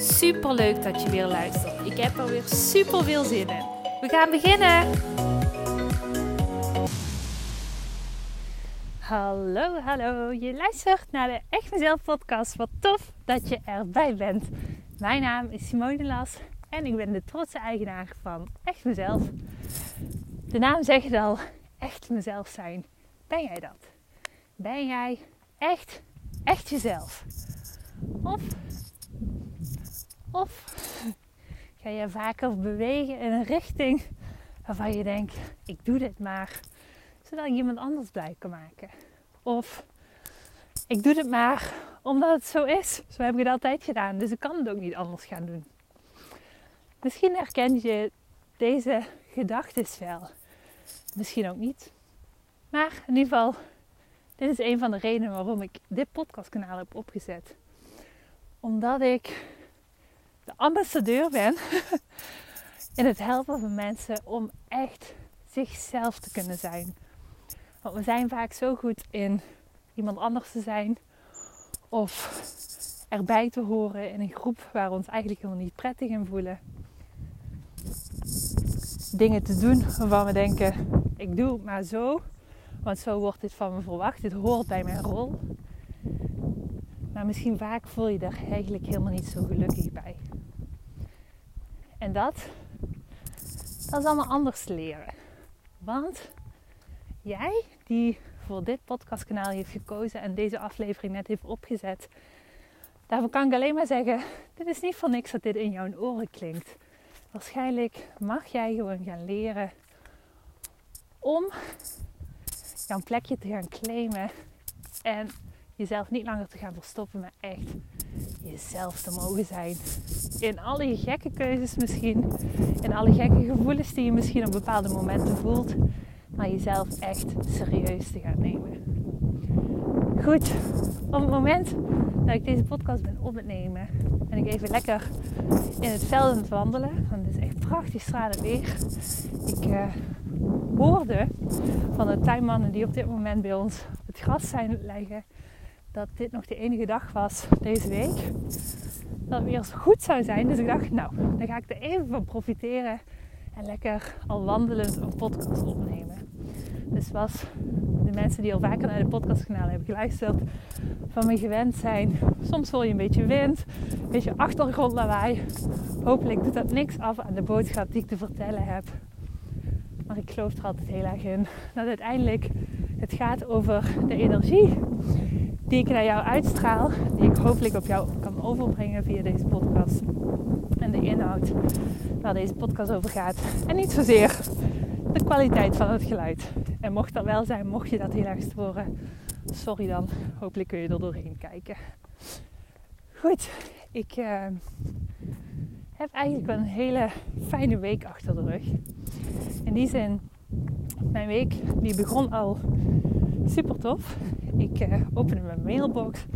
Super leuk dat je weer luistert. Ik heb er weer super veel zin in. We gaan beginnen. Hallo, hallo. Je luistert naar de Echt Mezelf podcast. Wat tof dat je erbij bent. Mijn naam is Simone Las en ik ben de trotse eigenaar van Echt Mezelf. De naam zegt het al, echt mezelf zijn. Ben jij dat? Ben jij echt, echt jezelf? Of of ga je vaker bewegen in een richting waarvan je denkt: ik doe dit maar zodat ik iemand anders blij kan maken. Of ik doe dit maar omdat het zo is. Zo heb ik het altijd gedaan, dus ik kan het ook niet anders gaan doen. Misschien herken je deze gedachten wel. Misschien ook niet. Maar in ieder geval, dit is een van de redenen waarom ik dit podcastkanaal heb opgezet. Omdat ik de ambassadeur ben in het helpen van mensen om echt zichzelf te kunnen zijn. Want we zijn vaak zo goed in iemand anders te zijn of erbij te horen in een groep waar we ons eigenlijk helemaal niet prettig in voelen. Dingen te doen waarvan we denken: ik doe het maar zo, want zo wordt dit van me verwacht. Dit hoort bij mijn rol. Maar misschien vaak voel je er eigenlijk helemaal niet zo gelukkig bij. En dat, dat is allemaal anders leren. Want jij die voor dit podcastkanaal heeft gekozen en deze aflevering net heeft opgezet, daarvoor kan ik alleen maar zeggen: dit is niet voor niks dat dit in jouw oren klinkt. Waarschijnlijk mag jij gewoon gaan leren om jouw plekje te gaan claimen en jezelf niet langer te gaan verstoppen, maar echt jezelf te mogen zijn. In alle gekke keuzes misschien, in alle gekke gevoelens die je misschien op bepaalde momenten voelt, maar jezelf echt serieus te gaan nemen. Goed, op het moment dat ik deze podcast ben op het nemen, ben ik even lekker in het veld aan het wandelen. Want het is echt prachtig stralend weer. Ik uh, hoorde van de tuinmannen die op dit moment bij ons op het gras zijn leggen dat dit nog de enige dag was deze week. Dat het weer goed zou zijn. Dus ik dacht, nou, dan ga ik er even van profiteren. En lekker al wandelend een podcast opnemen. Dus was de mensen die al vaker naar de podcastkanaal hebben geluisterd, van me gewend zijn. Soms voel je een beetje wind, een beetje achtergrondlawaai. Hopelijk doet dat niks af aan de boodschap die ik te vertellen heb. Maar ik geloof er altijd heel erg in dat uiteindelijk het gaat over de energie die ik naar jou uitstraal, die ik hopelijk op jou kan overbrengen via deze podcast. En de inhoud waar deze podcast over gaat. En niet zozeer de kwaliteit van het geluid. En mocht dat wel zijn, mocht je dat heel erg storen, sorry dan. Hopelijk kun je er doorheen kijken. Goed, ik uh, heb eigenlijk wel een hele fijne week achter de rug. In die zin, mijn week die begon al super tof. Ik uh, opende mijn mailbox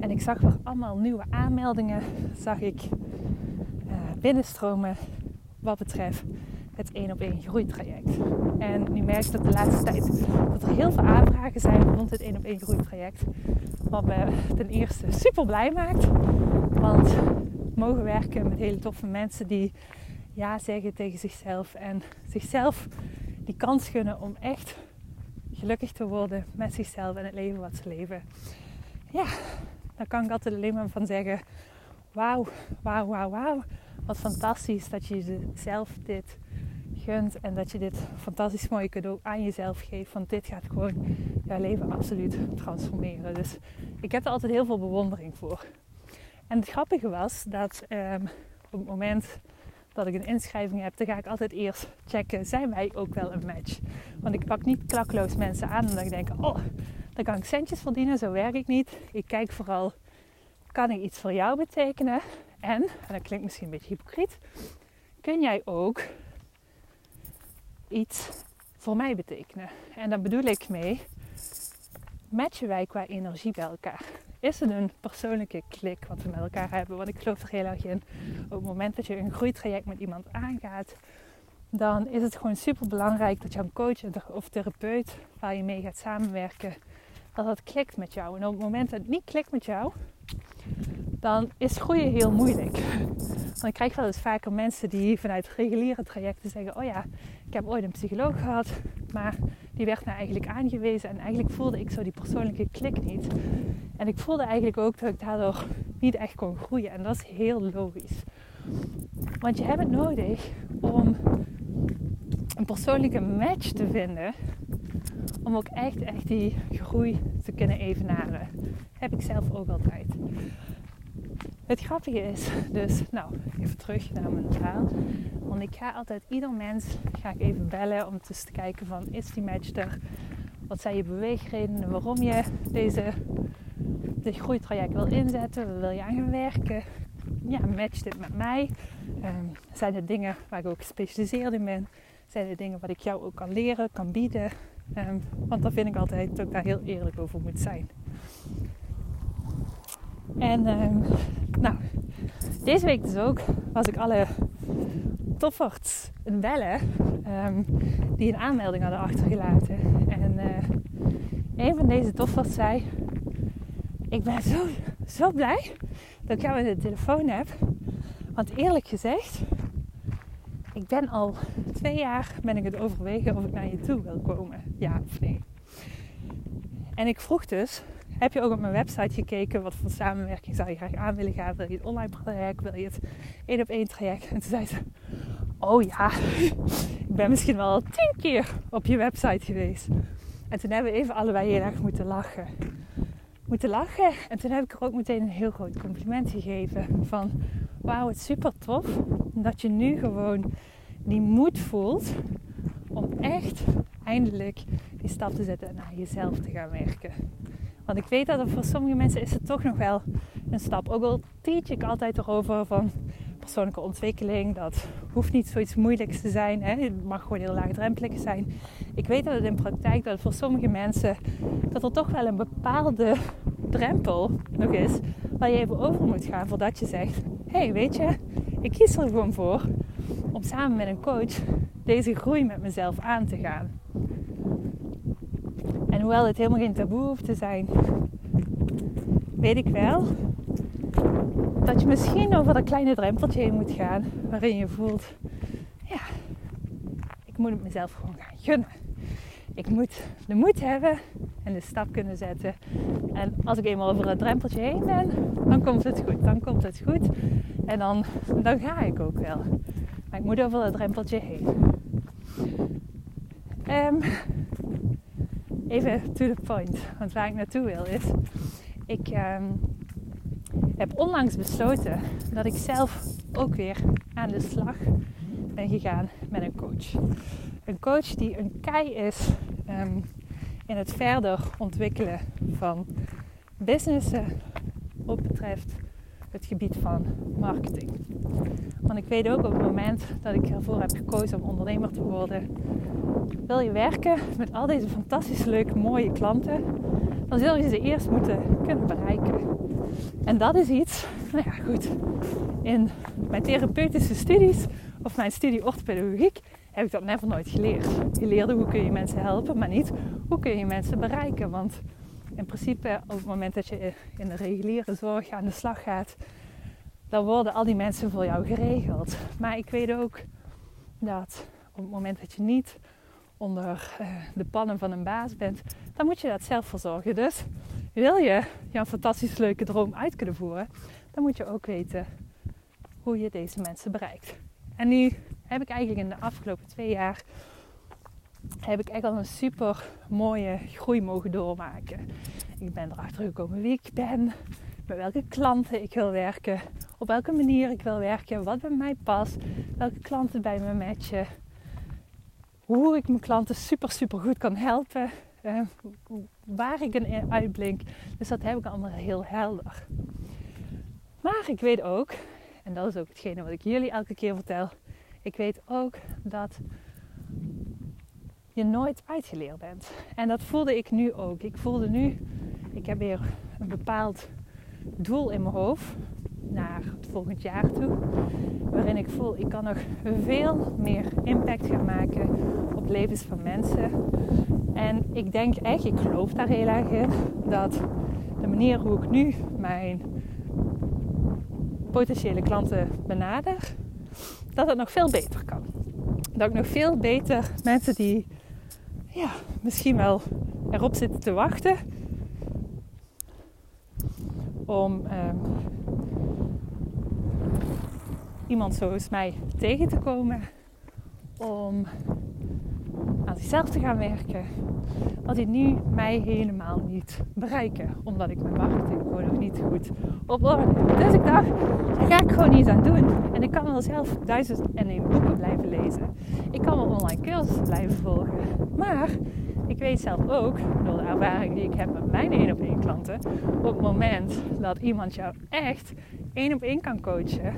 en ik zag weer allemaal nieuwe aanmeldingen. Zag ik uh, binnenstromen wat betreft het één op één groeitraject. En nu merk ik dat de laatste tijd dat er heel veel aanvragen zijn rond het één op één groeitraject. Wat me ten eerste super blij maakt. Want mogen werken met hele toffe mensen die ja zeggen tegen zichzelf en zichzelf die kans gunnen om echt gelukkig te worden met zichzelf en het leven wat ze leven. Ja, daar kan ik altijd alleen maar van zeggen: wauw, wauw, wauw, wauw. Wat fantastisch dat je jezelf dit gunt en dat je dit fantastisch mooie cadeau aan jezelf geeft. Want dit gaat gewoon jouw leven absoluut transformeren. Dus ik heb er altijd heel veel bewondering voor. En het grappige was dat um, op het moment dat ik een inschrijving heb, dan ga ik altijd eerst checken, zijn wij ook wel een match? Want ik pak niet klakloos mensen aan en dan denk ik, oh, dan kan ik centjes verdienen. Zo werk ik niet. Ik kijk vooral, kan ik iets voor jou betekenen? En, en dat klinkt misschien een beetje hypocriet, kun jij ook iets voor mij betekenen. En daar bedoel ik mee, matchen wij qua energie bij elkaar. Is het een persoonlijke klik wat we met elkaar hebben? Want ik geloof er heel erg in. Op het moment dat je een groeitraject met iemand aangaat, dan is het gewoon super belangrijk dat jouw coach of therapeut waar je mee gaat samenwerken, dat dat klikt met jou. En op het moment dat het niet klikt met jou, dan is groeien heel moeilijk. Want ik krijg wel eens vaker mensen die vanuit reguliere trajecten zeggen: Oh ja, ik heb ooit een psycholoog gehad, maar die werd mij eigenlijk aangewezen en eigenlijk voelde ik zo die persoonlijke klik niet. En ik voelde eigenlijk ook dat ik daardoor niet echt kon groeien. En dat is heel logisch. Want je hebt het nodig om een persoonlijke match te vinden. Om ook echt, echt die groei te kunnen evenaren. Heb ik zelf ook altijd. Het grappige is dus, nou, even terug naar mijn verhaal. Want ik ga altijd ieder mens ga ik even bellen om te kijken van is die match er? Wat zijn je beweegredenen waarom je deze dit groeitraject wil inzetten? Wil je aan gaan werken? Ja, matcht dit met mij? Um, zijn er dingen waar ik ook gespecialiseerd in ben? Zijn er dingen wat ik jou ook kan leren, kan bieden? Um, want dan vind ik altijd dat ik daar heel eerlijk over moet zijn. En um, nou, deze week dus ook was ik alle toffers bellen um, die een aanmelding hadden achtergelaten. En uh, een van deze toffers zei: Ik ben zo, zo blij dat ik jou in de telefoon heb. Want eerlijk gezegd, ik ben al twee jaar ben ik het overwegen of ik naar je toe wil komen. Ja of nee. En ik vroeg dus heb je ook op mijn website gekeken wat voor samenwerking zou je graag aan willen gaan? Wil je het online traject? Wil je het één op één traject? En toen zei ze: Oh ja, ik ben misschien wel tien keer op je website geweest. En toen hebben we even allebei heel erg moeten lachen. Moeten lachen. En toen heb ik er ook meteen een heel groot compliment gegeven. Van wauw, het is super tof dat je nu gewoon die moed voelt om echt eindelijk die stap te zetten en naar jezelf te gaan werken. Want ik weet dat voor sommige mensen is het toch nog wel een stap. Ook al teach ik altijd erover van persoonlijke ontwikkeling. Dat hoeft niet zoiets moeilijks te zijn. Hè. Het mag gewoon heel laagdrempelig zijn. Ik weet dat het in praktijk dat voor sommige mensen dat er toch wel een bepaalde drempel nog is waar je even over moet gaan voordat je zegt: hé, hey, weet je, ik kies er gewoon voor om samen met een coach deze groei met mezelf aan te gaan. En hoewel het helemaal geen taboe hoeft te zijn, weet ik wel dat je misschien over dat kleine drempeltje heen moet gaan waarin je voelt, ja, ik moet het mezelf gewoon gaan gunnen. Ik moet de moed hebben en de stap kunnen zetten. En als ik eenmaal over dat drempeltje heen ben, dan komt het goed. Dan komt het goed. En dan, dan ga ik ook wel. Maar ik moet over dat drempeltje heen. Um, even to the point. Want waar ik naartoe wil is, ik ehm, heb onlangs besloten dat ik zelf ook weer aan de slag ben gegaan met een coach. Een coach die een kei is ehm, in het verder ontwikkelen van businessen op betreft het gebied van marketing. Want ik weet ook op het moment dat ik ervoor heb gekozen om ondernemer te worden, wil je werken met al deze fantastisch leuke, mooie klanten, dan zul je ze eerst moeten kunnen bereiken. En dat is iets, nou ja goed, in mijn therapeutische studies of mijn studie orthopedagogiek heb ik dat never nooit geleerd. Je leerde hoe kun je mensen helpen, maar niet hoe kun je mensen bereiken. Want in principe op het moment dat je in de reguliere zorg aan de slag gaat, dan worden al die mensen voor jou geregeld. Maar ik weet ook dat op het moment dat je niet onder uh, de pannen van een baas bent, dan moet je dat zelf verzorgen. Dus wil je jouw fantastisch leuke droom uit kunnen voeren, dan moet je ook weten hoe je deze mensen bereikt. En nu heb ik eigenlijk in de afgelopen twee jaar heb ik echt al een super mooie groei mogen doormaken. Ik ben erachter gekomen wie ik ben, met welke klanten ik wil werken, op welke manier ik wil werken, wat bij mij past, welke klanten bij me matchen, hoe ik mijn klanten super super goed kan helpen, eh, waar ik een uitblink. Dus dat heb ik allemaal heel helder. Maar ik weet ook en dat is ook hetgene wat ik jullie elke keer vertel. Ik weet ook dat je nooit uitgeleerd bent. En dat voelde ik nu ook. Ik voelde nu, ik heb weer een bepaald doel in mijn hoofd naar het volgend jaar toe. Waarin ik voel, ik kan nog veel meer impact gaan maken op levens van mensen. En ik denk echt, ik geloof daar heel erg in, dat de manier hoe ik nu mijn potentiële klanten benader, dat het nog veel beter kan. Dat ik nog veel beter mensen die ja, misschien wel erop zitten te wachten om um, iemand zoals mij tegen te komen, om zichzelf te gaan werken, wat die nu mij helemaal niet bereiken. Omdat ik mijn marketing gewoon nog niet goed op orde heb. Dus ik dacht, daar ga ik gewoon iets aan doen. En ik kan wel zelf duizend en één boeken blijven lezen. Ik kan wel online cursussen blijven volgen. Maar ik weet zelf ook, door de ervaring die ik heb met mijn één op één klanten, op het moment dat iemand jou echt één op één kan coachen,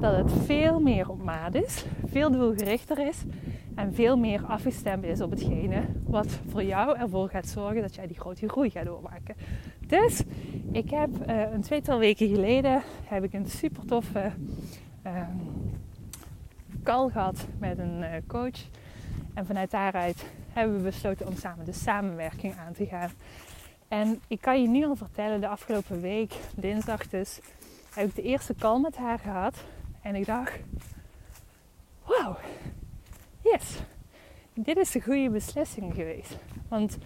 dat het veel meer op maat is, veel doelgerichter is en veel meer afgestemd is op hetgene wat voor jou ervoor gaat zorgen dat jij die grote groei gaat doormaken. Dus ik heb uh, een tweetal weken geleden heb ik een super toffe uh, call gehad met een uh, coach. En vanuit daaruit hebben we besloten om samen de samenwerking aan te gaan. En ik kan je nu al vertellen, de afgelopen week, dinsdag dus, heb ik de eerste call met haar gehad. En ik dacht, wauw, dit is de goede beslissing geweest. Want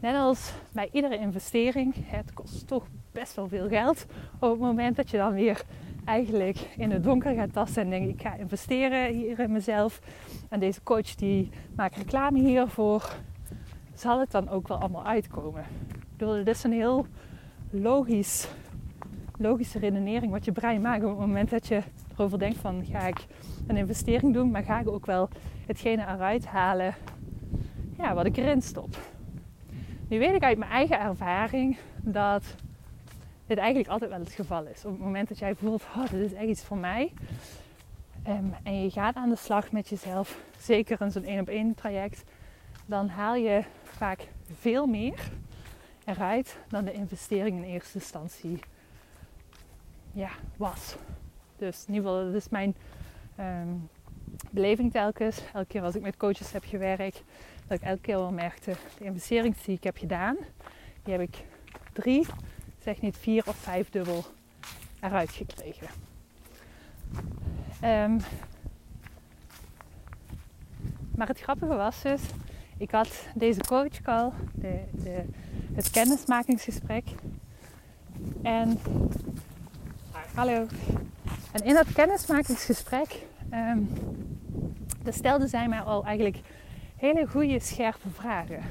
net als bij iedere investering, het kost toch best wel veel geld. Op het moment dat je dan weer eigenlijk in het donker gaat tasten en denkt ik ga investeren hier in mezelf. En deze coach die maakt reclame hiervoor. Zal het dan ook wel allemaal uitkomen? Ik bedoel, dit is een heel logisch, logische redenering wat je brein maakt op het moment dat je erover denkt van ga ik een investering doen, maar ga ik ook wel hetgene eruit halen ja, wat ik erin stop. Nu weet ik uit mijn eigen ervaring dat dit eigenlijk altijd wel het geval is. Op het moment dat jij voelt, oh, dit is echt iets voor mij. Um, en je gaat aan de slag met jezelf, zeker in zo'n één op één traject, dan haal je vaak veel meer eruit dan de investering in eerste instantie ja, was. Dus in ieder geval, dat is mijn um, beleving telkens. Elke keer als ik met coaches heb gewerkt, dat ik elke keer wel merkte, de investering die ik heb gedaan, die heb ik drie, zeg niet vier of vijf dubbel eruit gekregen. Um, maar het grappige was dus, ik had deze coachcall, de, de, het kennismakingsgesprek. En, hallo. En in dat kennismakingsgesprek um, stelde zij mij al eigenlijk hele goede, scherpe vragen.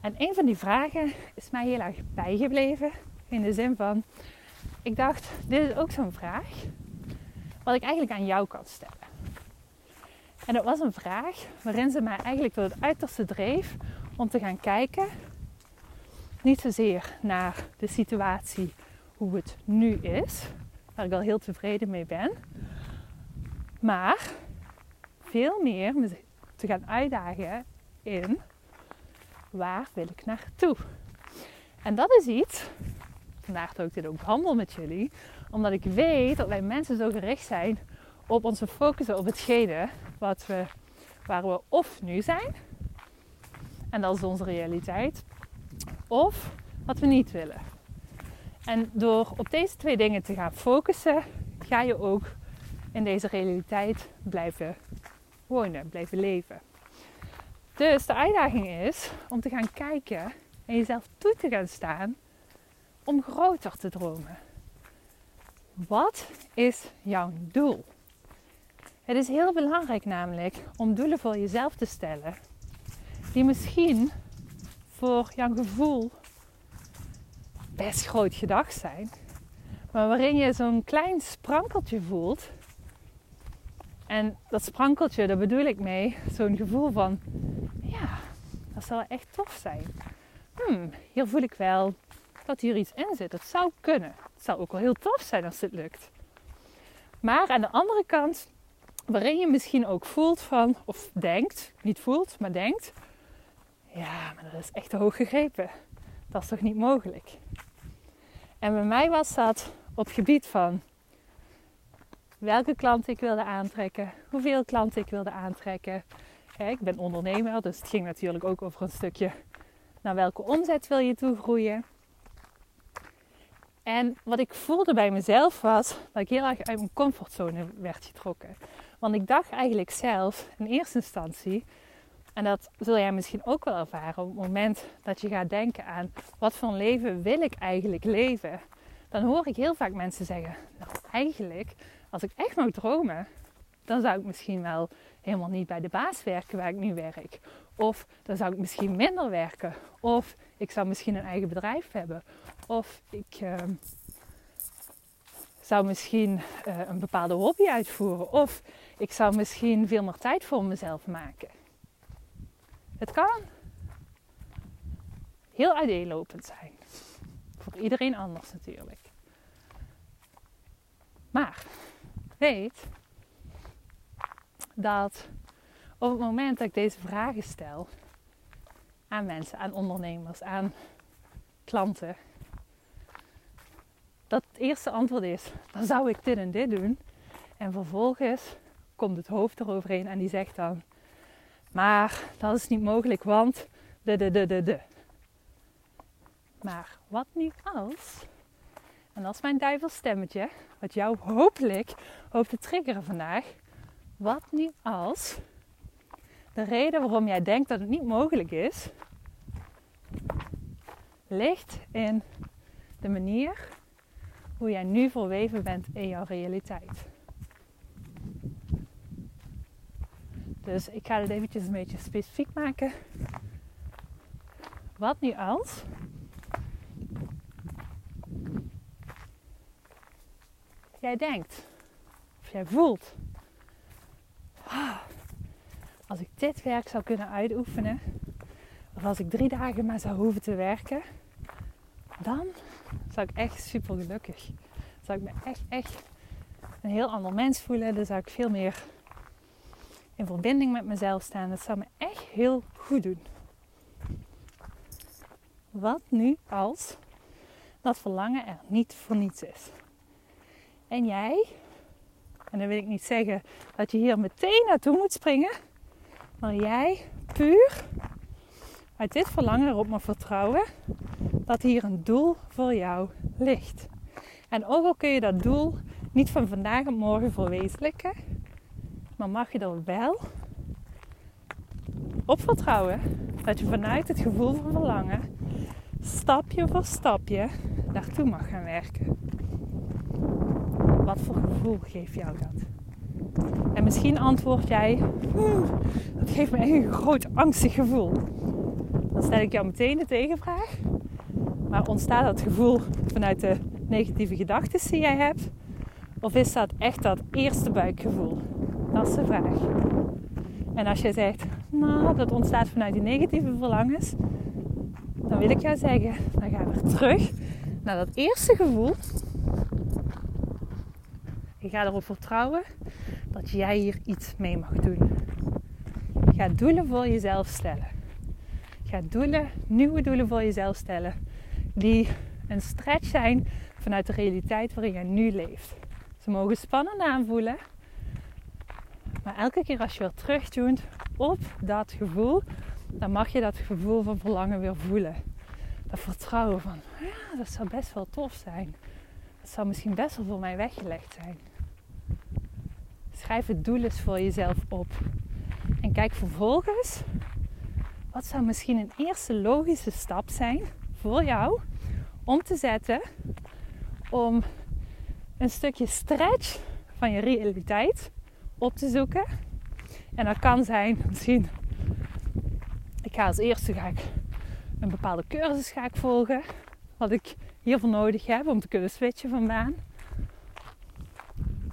En een van die vragen is mij heel erg bijgebleven. In de zin van, ik dacht, dit is ook zo'n vraag wat ik eigenlijk aan jou kan stellen. En dat was een vraag waarin ze mij eigenlijk tot het uiterste dreef om te gaan kijken, niet zozeer naar de situatie hoe het nu is, waar ik al heel tevreden mee ben, maar veel meer me te gaan uitdagen in waar wil ik naartoe. En dat is iets, vandaag dat ik dit ook behandel met jullie, omdat ik weet dat wij mensen zo gericht zijn op onze focussen op hetgene wat we, waar we of nu zijn, en dat is onze realiteit, of wat we niet willen. En door op deze twee dingen te gaan focussen, ga je ook in deze realiteit blijven wonen, blijven leven. Dus de uitdaging is om te gaan kijken en jezelf toe te gaan staan om groter te dromen. Wat is jouw doel? Het is heel belangrijk namelijk om doelen voor jezelf te stellen die misschien voor jouw gevoel best groot gedacht zijn, maar waarin je zo'n klein sprankeltje voelt. En dat sprankeltje, daar bedoel ik mee, zo'n gevoel van, ja, dat zal echt tof zijn. Hmm, hier voel ik wel dat hier iets in zit. Het zou kunnen. Het zou ook wel heel tof zijn als dit lukt. Maar aan de andere kant, waarin je misschien ook voelt van, of denkt, niet voelt, maar denkt, ja, maar dat is echt hoog gegrepen. Dat is toch niet mogelijk? En bij mij was dat op gebied van welke klanten ik wilde aantrekken, hoeveel klanten ik wilde aantrekken. ik ben ondernemer, dus het ging natuurlijk ook over een stukje naar welke omzet wil je toe groeien. En wat ik voelde bij mezelf was dat ik heel erg uit mijn comfortzone werd getrokken. Want ik dacht eigenlijk zelf in eerste instantie, en dat zul jij misschien ook wel ervaren op het moment dat je gaat denken aan wat voor leven wil ik eigenlijk leven. Dan hoor ik heel vaak mensen zeggen, nou eigenlijk, als ik echt mag dromen, dan zou ik misschien wel helemaal niet bij de baas werken waar ik nu werk. Of dan zou ik misschien minder werken. Of ik zou misschien een eigen bedrijf hebben. Of ik ehm, zou misschien eh, een bepaalde hobby uitvoeren. Of ik zou misschien veel meer tijd voor mezelf maken. Het kan heel uiteenlopend zijn. Voor iedereen anders natuurlijk. Maar weet dat op het moment dat ik deze vragen stel aan mensen, aan ondernemers, aan klanten, dat het eerste antwoord is: dan zou ik dit en dit doen. En vervolgens komt het hoofd eroverheen en die zegt dan: maar dat is niet mogelijk, want de de de de de. Maar wat nu als? En dat is mijn duivelstemmetje, wat jou hopelijk hoopt te triggeren vandaag. Wat nu als de reden waarom jij denkt dat het niet mogelijk is, ligt in de manier hoe jij nu verweven bent in jouw realiteit. Dus ik ga het eventjes een beetje specifiek maken. Wat nu als jij denkt of jij voelt ah, als ik dit werk zou kunnen uitoefenen, of als ik drie dagen maar zou hoeven te werken, dan zou ik echt super gelukkig. Zou ik me echt, echt een heel ander mens voelen. Dan zou ik veel meer in verbinding met mezelf staan. Dat zou me echt heel goed doen. Wat nu als dat verlangen er niet voor niets is? En jij, en dan wil ik niet zeggen dat je hier meteen naartoe moet springen, maar jij puur uit dit verlangen erop mag vertrouwen dat hier een doel voor jou ligt. En ook al kun je dat doel niet van vandaag op morgen verwezenlijken, maar mag je er wel op vertrouwen dat je vanuit het gevoel van verlangen stapje voor stapje daartoe mag gaan werken. Wat voor gevoel geeft jou dat? En misschien antwoord jij, dat geeft me een groot angstig gevoel. Dan stel ik jou meteen de tegenvraag. Maar ontstaat dat gevoel vanuit de negatieve gedachten die jij hebt? Of is dat echt dat eerste buikgevoel? Dat is de vraag. En als je zegt, nou, dat ontstaat vanuit die negatieve verlangens, dan wil ik jou zeggen, dan gaan we terug naar dat eerste gevoel. Je gaat erop vertrouwen dat jij hier iets mee mag doen. Ga doelen voor jezelf stellen. Ga doelen, nieuwe doelen voor jezelf stellen. Die een stretch zijn vanuit de realiteit waarin je nu leeft. Ze mogen spannend aanvoelen. Maar elke keer als je weer terugtunt op dat gevoel, dan mag je dat gevoel van verlangen weer voelen. Dat vertrouwen van, ja, dat zou best wel tof zijn. Dat zou misschien best wel voor mij weggelegd zijn. Schrijf het doel eens voor jezelf op. En kijk vervolgens, wat zou misschien een eerste logische stap zijn voor jou om te zetten om een stukje stretch van je realiteit op te zoeken. En dat kan zijn misschien, ik ga als eerste ga ik een bepaalde cursus ga ik volgen, wat ik hiervoor nodig heb om te kunnen switchen van baan.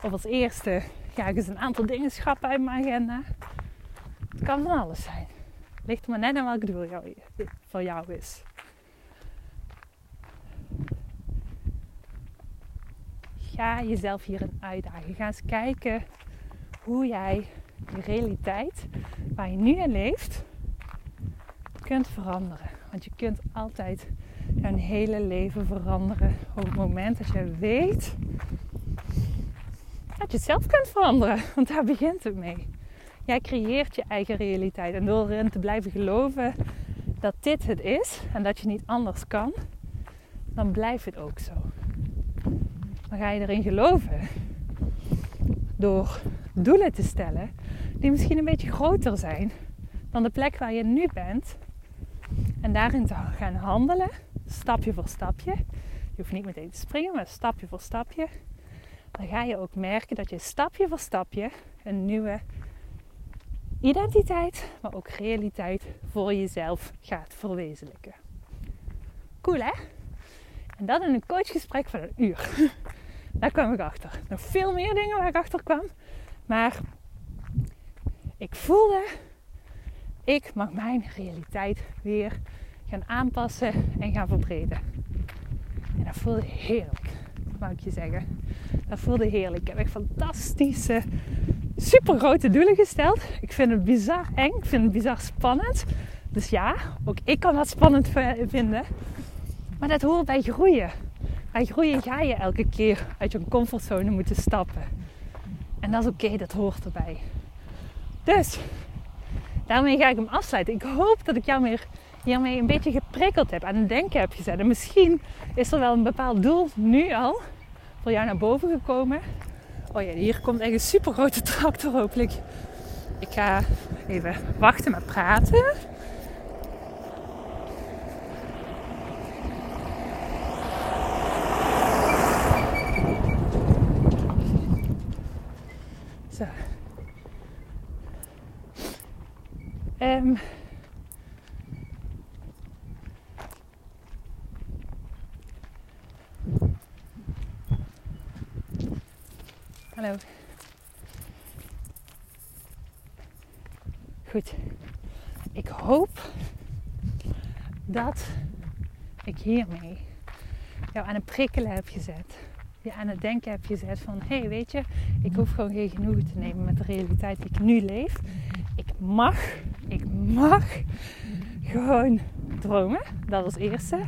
Of als eerste ga ik eens een aantal dingen schrappen uit mijn agenda. Het kan van alles zijn. Ligt maar net aan welk doel jou, voor jou is. ga jezelf hierin uitdagen. Ga eens kijken hoe jij de realiteit waar je nu in leeft kunt veranderen. Want je kunt altijd jouw hele leven veranderen op het moment dat je weet dat je het zelf kunt veranderen. Want daar begint het mee. Jij creëert je eigen realiteit. En door erin te blijven geloven dat dit het is en dat je niet anders kan, dan blijft het ook zo. Dan ga je erin geloven door doelen te stellen die misschien een beetje groter zijn dan de plek waar je nu bent. En daarin te gaan handelen, stapje voor stapje. Je hoeft niet meteen te springen, maar stapje voor stapje. Dan ga je ook merken dat je stapje voor stapje een nieuwe identiteit, maar ook realiteit voor jezelf gaat verwezenlijken. Cool hè? En dat in een coachgesprek van een uur. Daar kwam ik achter. Nog veel meer dingen waar ik achter kwam. Maar ik voelde, ik mag mijn realiteit weer gaan aanpassen en gaan verbreden. En dat voelde heerlijk, mag ik je zeggen. Dat voelde heerlijk. Ik heb echt fantastische, super grote doelen gesteld. Ik vind het bizar eng, ik vind het bizar spannend. Dus ja, ook ik kan dat spannend vinden. Maar dat hoort bij groeien. Bij groeien ga je elke keer uit je comfortzone moeten stappen. En dat is oké, dat hoort erbij. Dus, daarmee ga ik hem afsluiten. Ik hoop dat ik jou meer, hiermee een beetje geprikkeld heb, aan het denken heb gezet. En misschien is er wel een bepaald doel nu al voor jou naar boven gekomen. Oh ja, hier komt echt een super grote tractor hopelijk. Ik ga even wachten met praten. Zo. Um, hallo. Goed. Ik hoop dat ik hiermee jou aan het prikkelen heb gezet je aan het denken heb gezet van hé hey, weet je, ik hoef gewoon geen genoegen te nemen met de realiteit die ik nu leef. Ik mag, ik mag gewoon dromen. Dat als eerste.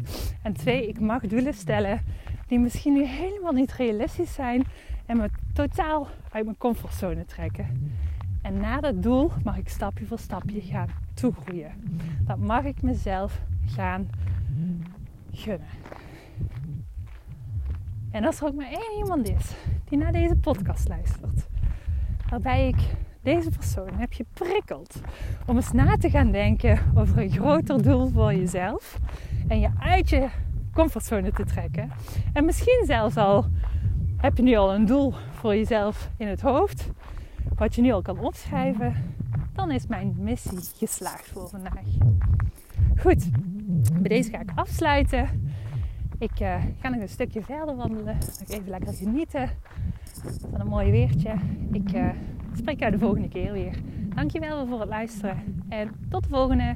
En twee, ik mag doelen stellen die misschien nu helemaal niet realistisch zijn en me totaal uit mijn comfortzone trekken. En naar dat doel mag ik stapje voor stapje gaan toegroeien. Dat mag ik mezelf gaan gunnen. En als er ook maar één iemand is die naar deze podcast luistert, waarbij ik deze persoon heb geprikkeld om eens na te gaan denken over een groter doel voor jezelf en je uit je comfortzone te trekken. En misschien zelfs al heb je nu al een doel voor jezelf in het hoofd, wat je nu al kan opschrijven, dan is mijn missie geslaagd voor vandaag. Goed, bij deze ga ik afsluiten. Ik uh, ga nog een stukje verder wandelen. Nog even lekker genieten van een mooi weertje. Ik uh, spreek jou de volgende keer weer. Dankjewel voor het luisteren. En tot de volgende.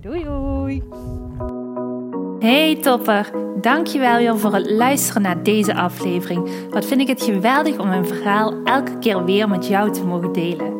Doei doei! Hey topper, dankjewel weer voor het luisteren naar deze aflevering. Wat vind ik het geweldig om mijn verhaal elke keer weer met jou te mogen delen.